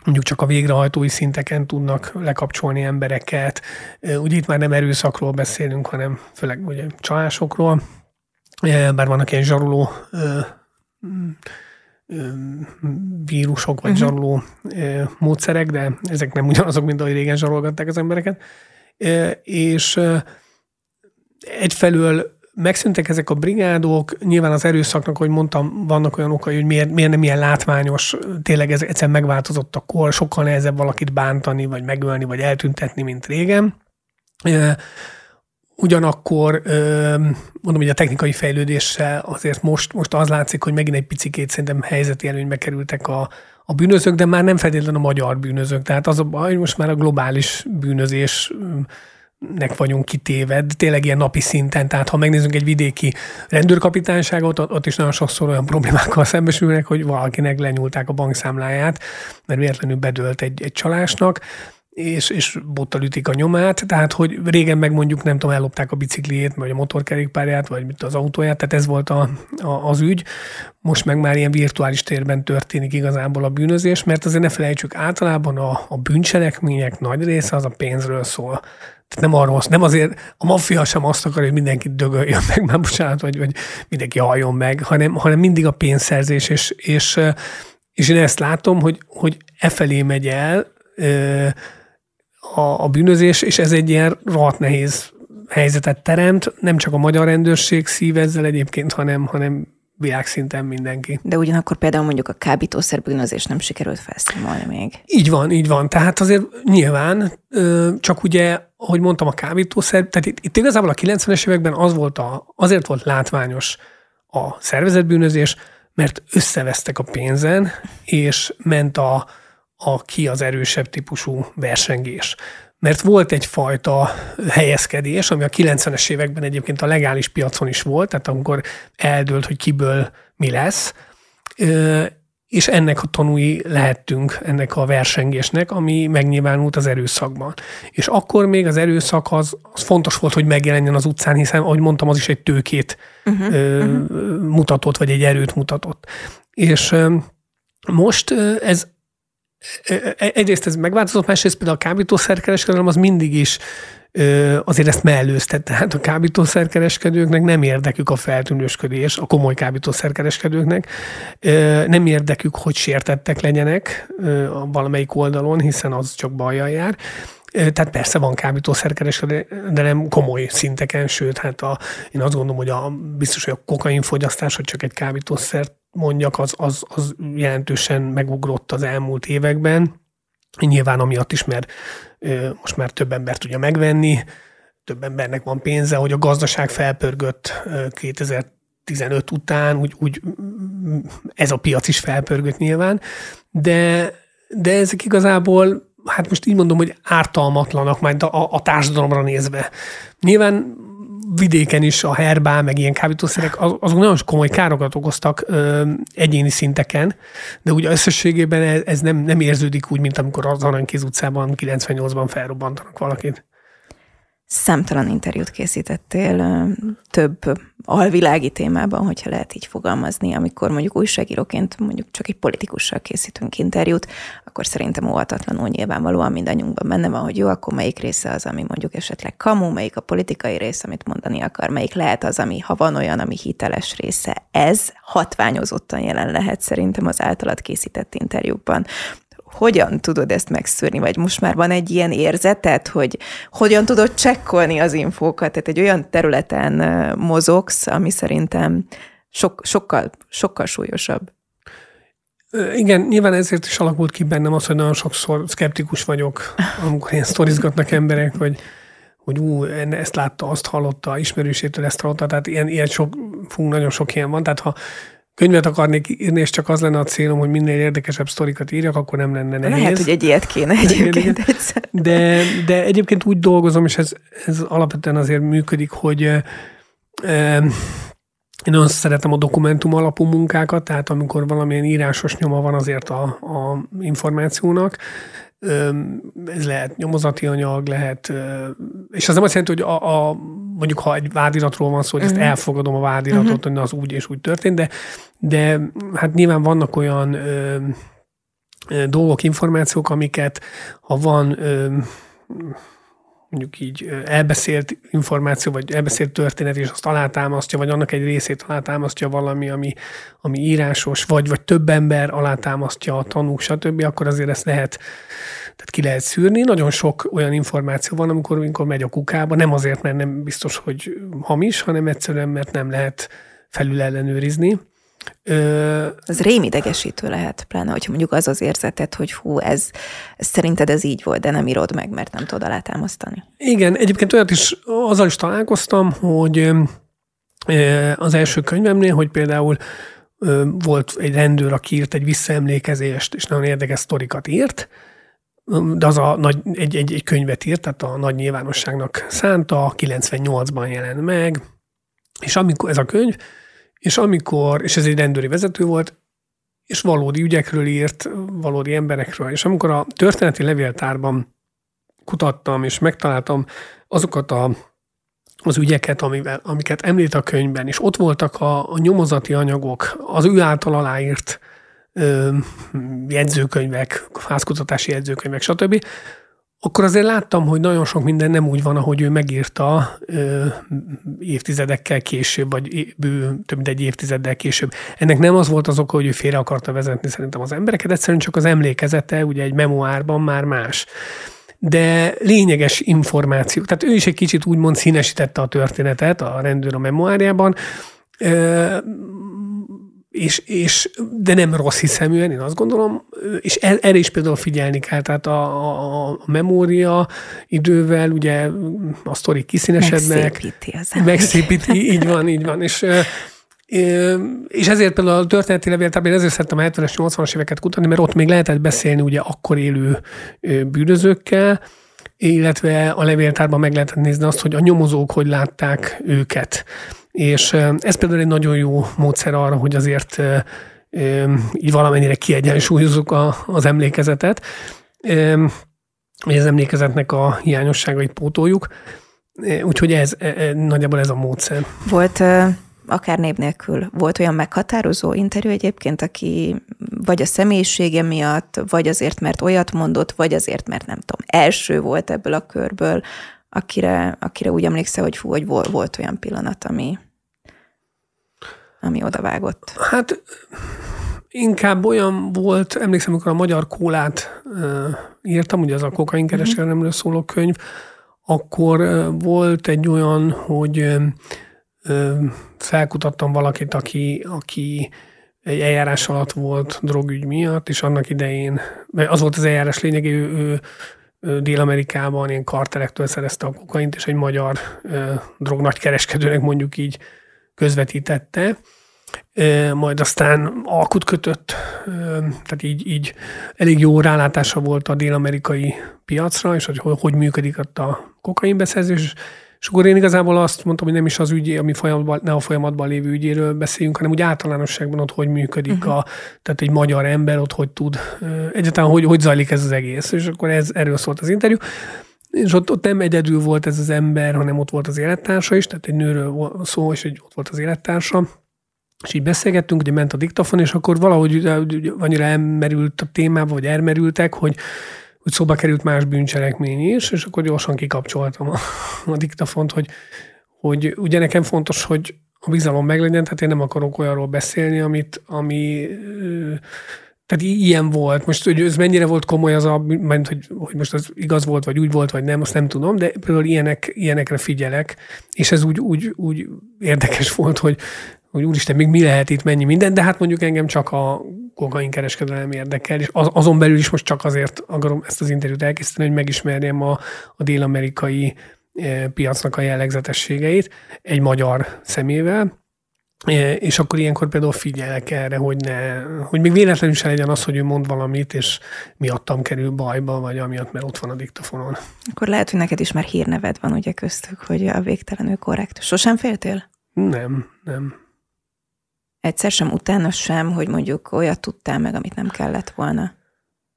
mondjuk csak a végrehajtói szinteken tudnak lekapcsolni embereket. Ugye itt már nem erőszakról beszélünk, hanem főleg ugye csalásokról, bár vannak ilyen zsaruló vírusok, vagy uh-huh. zsaroló módszerek, de ezek nem ugyanazok, mint ahogy régen zsarolgatták az embereket. És egyfelől megszűntek ezek a brigádok, nyilván az erőszaknak, hogy mondtam, vannak olyan okai, hogy miért, miért nem ilyen látványos, tényleg ez egyszerűen megváltozott a kor, sokkal nehezebb valakit bántani, vagy megölni, vagy eltüntetni, mint régen. Ugyanakkor mondom, hogy a technikai fejlődéssel azért most, most az látszik, hogy megint egy picikét szerintem helyzeti előnybe kerültek a, a bűnözők, de már nem feltétlenül a magyar bűnözők. Tehát az a baj, hogy most már a globális bűnözés nek vagyunk kitéve, de tényleg ilyen napi szinten. Tehát ha megnézzünk egy vidéki rendőrkapitányságot, ott is nagyon sokszor olyan problémákkal szembesülnek, hogy valakinek lenyúlták a bankszámláját, mert véletlenül bedölt egy, egy csalásnak és, és bottal ütik a nyomát, tehát hogy régen meg mondjuk nem tudom, ellopták a bicikliét, vagy a motorkerékpárját, vagy mit az autóját, tehát ez volt a, a, az ügy. Most meg már ilyen virtuális térben történik igazából a bűnözés, mert azért ne felejtsük, általában a, a bűncselekmények nagy része az a pénzről szól. Tehát nem arról, nem azért, a maffia sem azt akar, hogy mindenki dögöljön meg, már bocsánat, vagy, vagy mindenki halljon meg, hanem, hanem mindig a pénzszerzés, és, és, és én ezt látom, hogy, hogy e felé megy el, a, a bűnözés, és ez egy ilyen rohadt nehéz helyzetet teremt. Nem csak a magyar rendőrség szív ezzel egyébként, hanem, hanem világszinten mindenki. De ugyanakkor például mondjuk a kábítószer bűnözés nem sikerült felszámolni még. Így van, így van. Tehát azért nyilván, csak ugye, ahogy mondtam, a kábítószer, tehát itt, itt igazából a 90-es években az volt a, azért volt látványos a szervezetbűnözés, mert összevesztek a pénzen, és ment a, a ki az erősebb típusú versengés. Mert volt egyfajta helyezkedés, ami a 90-es években egyébként a legális piacon is volt, tehát amikor eldőlt, hogy kiből mi lesz, és ennek a tanúi lehettünk, ennek a versengésnek, ami megnyilvánult az erőszakban. És akkor még az erőszak az, az fontos volt, hogy megjelenjen az utcán, hiszen, ahogy mondtam, az is egy tőkét uh-huh, ö, uh-huh. mutatott, vagy egy erőt mutatott. És ö, most ez egyrészt ez megváltozott, másrészt például a kábítószerkereskedelem az mindig is azért ezt mellőzte. Tehát a kábítószerkereskedőknek nem érdekük a feltűnősködés, a komoly kábítószerkereskedőknek. Nem érdekük, hogy sértettek legyenek valamelyik oldalon, hiszen az csak bajjal jár. Tehát persze van kábítószerkereskedelem komoly szinteken, sőt, hát a, én azt gondolom, hogy a, biztos, hogy a kokainfogyasztás, hogy csak egy kábítószert mondjak, az, az, az jelentősen megugrott az elmúlt években. Nyilván amiatt is, mert most már több ember tudja megvenni, több embernek van pénze, hogy a gazdaság felpörgött 2015 után, úgy, úgy ez a piac is felpörgött nyilván, de, de ezek igazából, hát most így mondom, hogy ártalmatlanak majd a, a társadalomra nézve. Nyilván vidéken is a herbá, meg ilyen kábítószerek, azok nagyon komoly károkat okoztak ö, egyéni szinteken, de ugye összességében ez, ez nem, nem érződik úgy, mint amikor az Aranykéz utcában 98-ban felrobbantanak valakit. Számtalan interjút készítettél több alvilági témában, hogyha lehet így fogalmazni, amikor mondjuk újságíróként mondjuk csak egy politikussal készítünk interjút, akkor szerintem óvatatlanul nyilvánvalóan mindannyiunkban benne van, hogy jó, akkor melyik része az, ami mondjuk esetleg kamu, melyik a politikai rész, amit mondani akar, melyik lehet az, ami ha van olyan, ami hiteles része. Ez hatványozottan jelen lehet szerintem az általad készített interjúkban hogyan tudod ezt megszűrni, vagy most már van egy ilyen érzetet, hogy hogyan tudod csekkolni az infókat, tehát egy olyan területen mozogsz, ami szerintem sok, sokkal, sokkal súlyosabb. Igen, nyilván ezért is alakult ki bennem az, hogy nagyon sokszor szkeptikus vagyok, amikor ilyen sztorizgatnak emberek, hogy, hogy ú, ezt látta, azt hallotta, ismerősétől ezt hallotta, tehát ilyen, ilyen sok, fú, nagyon sok ilyen van, tehát ha könyvet akarnék írni, és csak az lenne a célom, hogy minél érdekesebb sztorikat írjak, akkor nem lenne nehéz. Lehet, hogy egy ilyet kéne egyébként De, de egyébként úgy dolgozom, és ez, ez alapvetően azért működik, hogy e, én nagyon szeretem a dokumentum alapú munkákat, tehát amikor valamilyen írásos nyoma van azért a, a információnak, ez lehet nyomozati anyag, lehet, és az nem azt jelenti, hogy a, a mondjuk ha egy vádiratról van szó, hogy uh-huh. ezt mhm. elfogadom a vádiratot, uh-huh. hogy az úgy és úgy történt, de, de hát nyilván vannak olyan ö, ö, dolgok, információk, amiket ha van ö, mondjuk így elbeszélt információ, vagy elbeszélt történet, és azt alátámasztja, vagy annak egy részét alátámasztja valami, ami, ami írásos, vagy, vagy több ember alátámasztja a tanúk, stb., akkor azért ezt lehet, tehát ki lehet szűrni. Nagyon sok olyan információ van, amikor, amikor megy a kukába, nem azért, mert nem biztos, hogy hamis, hanem egyszerűen, mert nem lehet felül ellenőrizni. Ö... Ez rémidegesítő lehet, pláne, hogyha mondjuk az az érzeted, hogy hú, ez, ez szerinted ez így volt, de nem írod meg, mert nem tudod alátámasztani. Igen, egyébként olyat is, azzal is találkoztam, hogy az első könyvemnél, hogy például volt egy rendőr, aki írt egy visszaemlékezést, és nagyon érdekes sztorikat írt, de az a nagy, egy, egy, egy könyvet írt, tehát a nagy nyilvánosságnak szánta, 98-ban jelent meg, és amikor ez a könyv, és amikor, és ez egy rendőri vezető volt, és valódi ügyekről írt, valódi emberekről. És amikor a történeti levéltárban kutattam, és megtaláltam azokat a, az ügyeket, amivel, amiket említ a könyvben, és ott voltak a, a nyomozati anyagok, az ő által aláírt ö, jegyzőkönyvek, házkutatási jegyzőkönyvek, stb., akkor azért láttam, hogy nagyon sok minden nem úgy van, ahogy ő megírta ö, évtizedekkel később, vagy bő, több mint egy évtizeddel később. Ennek nem az volt az oka, hogy ő félre akarta vezetni szerintem az embereket, egyszerűen csak az emlékezete, ugye egy memoárban már más. De lényeges információ. Tehát ő is egy kicsit úgymond színesítette a történetet a rendőr a memoárjában. És, és, de nem rossz hiszeműen, én azt gondolom, és er, erre is például figyelni kell, tehát a, a, a memória idővel, ugye a sztori kiszínesednek. Megszépíti az Megszépíti, így van, így van, és És ezért például a történeti levéltárban ezért szerettem a 70-es, 80-as éveket kutatni, mert ott még lehetett beszélni ugye akkor élő bűnözőkkel, illetve a levéltárban meg lehetett nézni azt, hogy a nyomozók hogy látták őket. És ez például egy nagyon jó módszer arra, hogy azért így valamennyire kiegyensúlyozzuk a, az emlékezetet, vagy az emlékezetnek a hiányosságait pótoljuk. Úgyhogy ez, e, e, nagyjából ez a módszer. Volt akár név nélkül, volt olyan meghatározó interjú egyébként, aki vagy a személyisége miatt, vagy azért, mert olyat mondott, vagy azért, mert nem tudom, első volt ebből a körből, akire, akire úgy emlékszel, hogy fú, hogy volt olyan pillanat, ami, ami odavágott. Hát inkább olyan volt, emlékszem, amikor a magyar kólát uh, írtam, ugye az a kokainkereskedelemről szóló könyv, akkor uh, volt egy olyan, hogy uh, felkutattam valakit, aki, aki egy eljárás alatt volt drogügy miatt, és annak idején, az volt az eljárás lényeg, ő, ő, Dél-Amerikában ilyen kartelektől szerezte a kokaint, és egy magyar drognagykereskedőnek mondjuk így közvetítette, majd aztán alkut kötött, tehát így, így elég jó rálátása volt a dél-amerikai piacra, és hogy hogy működik ott a kokainbeszerzés, és akkor én igazából azt mondtam, hogy nem is az ügy, ami folyamatban, ne a folyamatban lévő ügyéről beszéljünk, hanem úgy általánosságban ott hogy működik, uh-huh. a, tehát egy magyar ember ott hogy tud, egyáltalán hogy, hogy zajlik ez az egész. És akkor ez, erről szólt az interjú. És ott, ott nem egyedül volt ez az ember, hanem ott volt az élettársa is, tehát egy nőről szó, és egy, ott volt az élettársa. És így beszélgettünk, ugye ment a diktafon, és akkor valahogy annyira elmerült a témába, vagy elmerültek, hogy hogy szóba került más bűncselekmény is, és akkor gyorsan kikapcsoltam a, a diktafont, hogy, hogy ugye nekem fontos, hogy a bizalom meglegyen, tehát én nem akarok olyanról beszélni, amit, ami tehát ilyen volt. Most, hogy ez mennyire volt komoly az a, mert hogy, hogy most az igaz volt, vagy úgy volt, vagy nem, azt nem tudom, de például ilyenek, ilyenekre figyelek, és ez úgy, úgy, úgy érdekes volt, hogy, hogy úristen, még mi lehet itt, mennyi minden, de hát mondjuk engem csak a kokain kereskedelem érdekel, és az, azon belül is most csak azért akarom ezt az interjút elkészíteni, hogy megismerjem a, a dél-amerikai e, piacnak a jellegzetességeit egy magyar szemével, e, és akkor ilyenkor például figyelek erre, hogy, ne, hogy még véletlenül se legyen az, hogy ő mond valamit, és miattam kerül bajba, vagy amiatt, mert ott van a diktafonon. Akkor lehet, hogy neked is már hírneved van ugye köztük, hogy a végtelenül korrekt. Sosem féltél? Nem, nem egyszer sem, utána sem, hogy mondjuk olyat tudtál meg, amit nem kellett volna?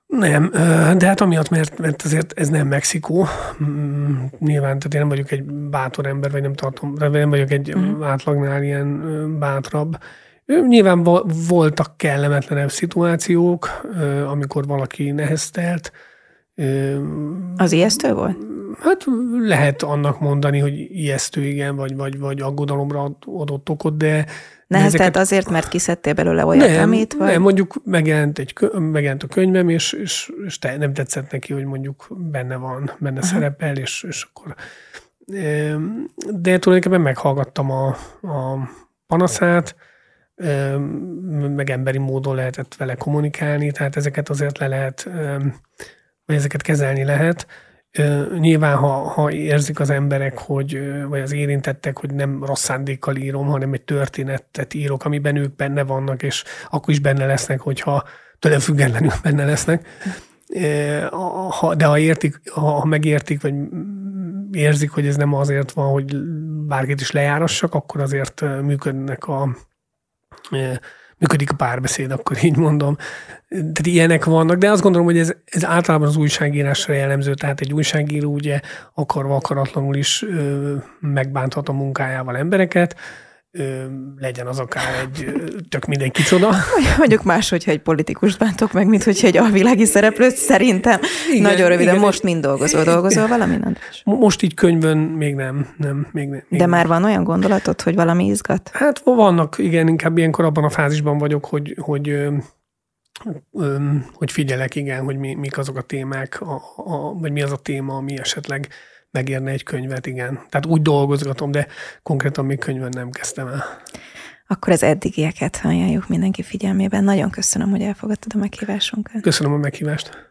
Nem, de hát amiatt, mert, mert azért ez nem Mexikó. Mm, nyilván, tehát én nem vagyok egy bátor ember, vagy nem tartom, vagy nem vagyok egy mm. átlagnál ilyen bátrabb. Nyilván voltak kellemetlenebb szituációk, amikor valaki neheztelt. Az ijesztő volt? Hát lehet annak mondani, hogy ijesztő, igen, vagy, vagy, vagy aggodalomra adott okot, de, Neheztelt ezeket... azért, mert kiszedtél belőle olyat, nem, amit? Vagy? Nem, mondjuk megjelent, egy, megjelent a könyvem, és, és, és te, nem tetszett neki, hogy mondjuk benne van, benne Aha. szerepel, és, és akkor... De tulajdonképpen meghallgattam a, a panaszát, meg emberi módon lehetett vele kommunikálni, tehát ezeket azért le lehet, vagy ezeket kezelni lehet. Nyilván, ha, ha érzik az emberek, hogy, vagy az érintettek, hogy nem rossz szándékkal írom, hanem egy történetet írok, amiben ők benne vannak, és akkor is benne lesznek, hogyha tőlem függetlenül benne lesznek. De ha értik, ha megértik, vagy érzik, hogy ez nem azért van, hogy bárkit is lejárassak, akkor azért működnek a működik a párbeszéd, akkor így mondom. Tehát ilyenek vannak, de azt gondolom, hogy ez, ez általában az újságírásra jellemző, tehát egy újságíró ugye akarva akaratlanul is ö, megbánthat a munkájával embereket, ö, legyen az akár egy tök minden kicsoda. Mondjuk más, hogyha egy politikus bántok meg, mint hogyha egy alvilági szereplőt szerintem. Igen, Nagyon röviden, igen, most mind dolgozol. Dolgozol valami, András? Most így könyvön még nem. nem, még nem még De nem. már van olyan gondolatod, hogy valami izgat? Hát vannak, igen, inkább ilyenkor abban a fázisban vagyok, hogy, hogy hogy figyelek, igen, hogy mi, mik azok a témák, a, a, vagy mi az a téma, ami esetleg megérne egy könyvet, igen. Tehát úgy dolgozgatom, de konkrétan még könyvön nem kezdtem el. Akkor az eddigieket ajánljuk mindenki figyelmében. Nagyon köszönöm, hogy elfogadtad a meghívásunkat. Köszönöm a meghívást.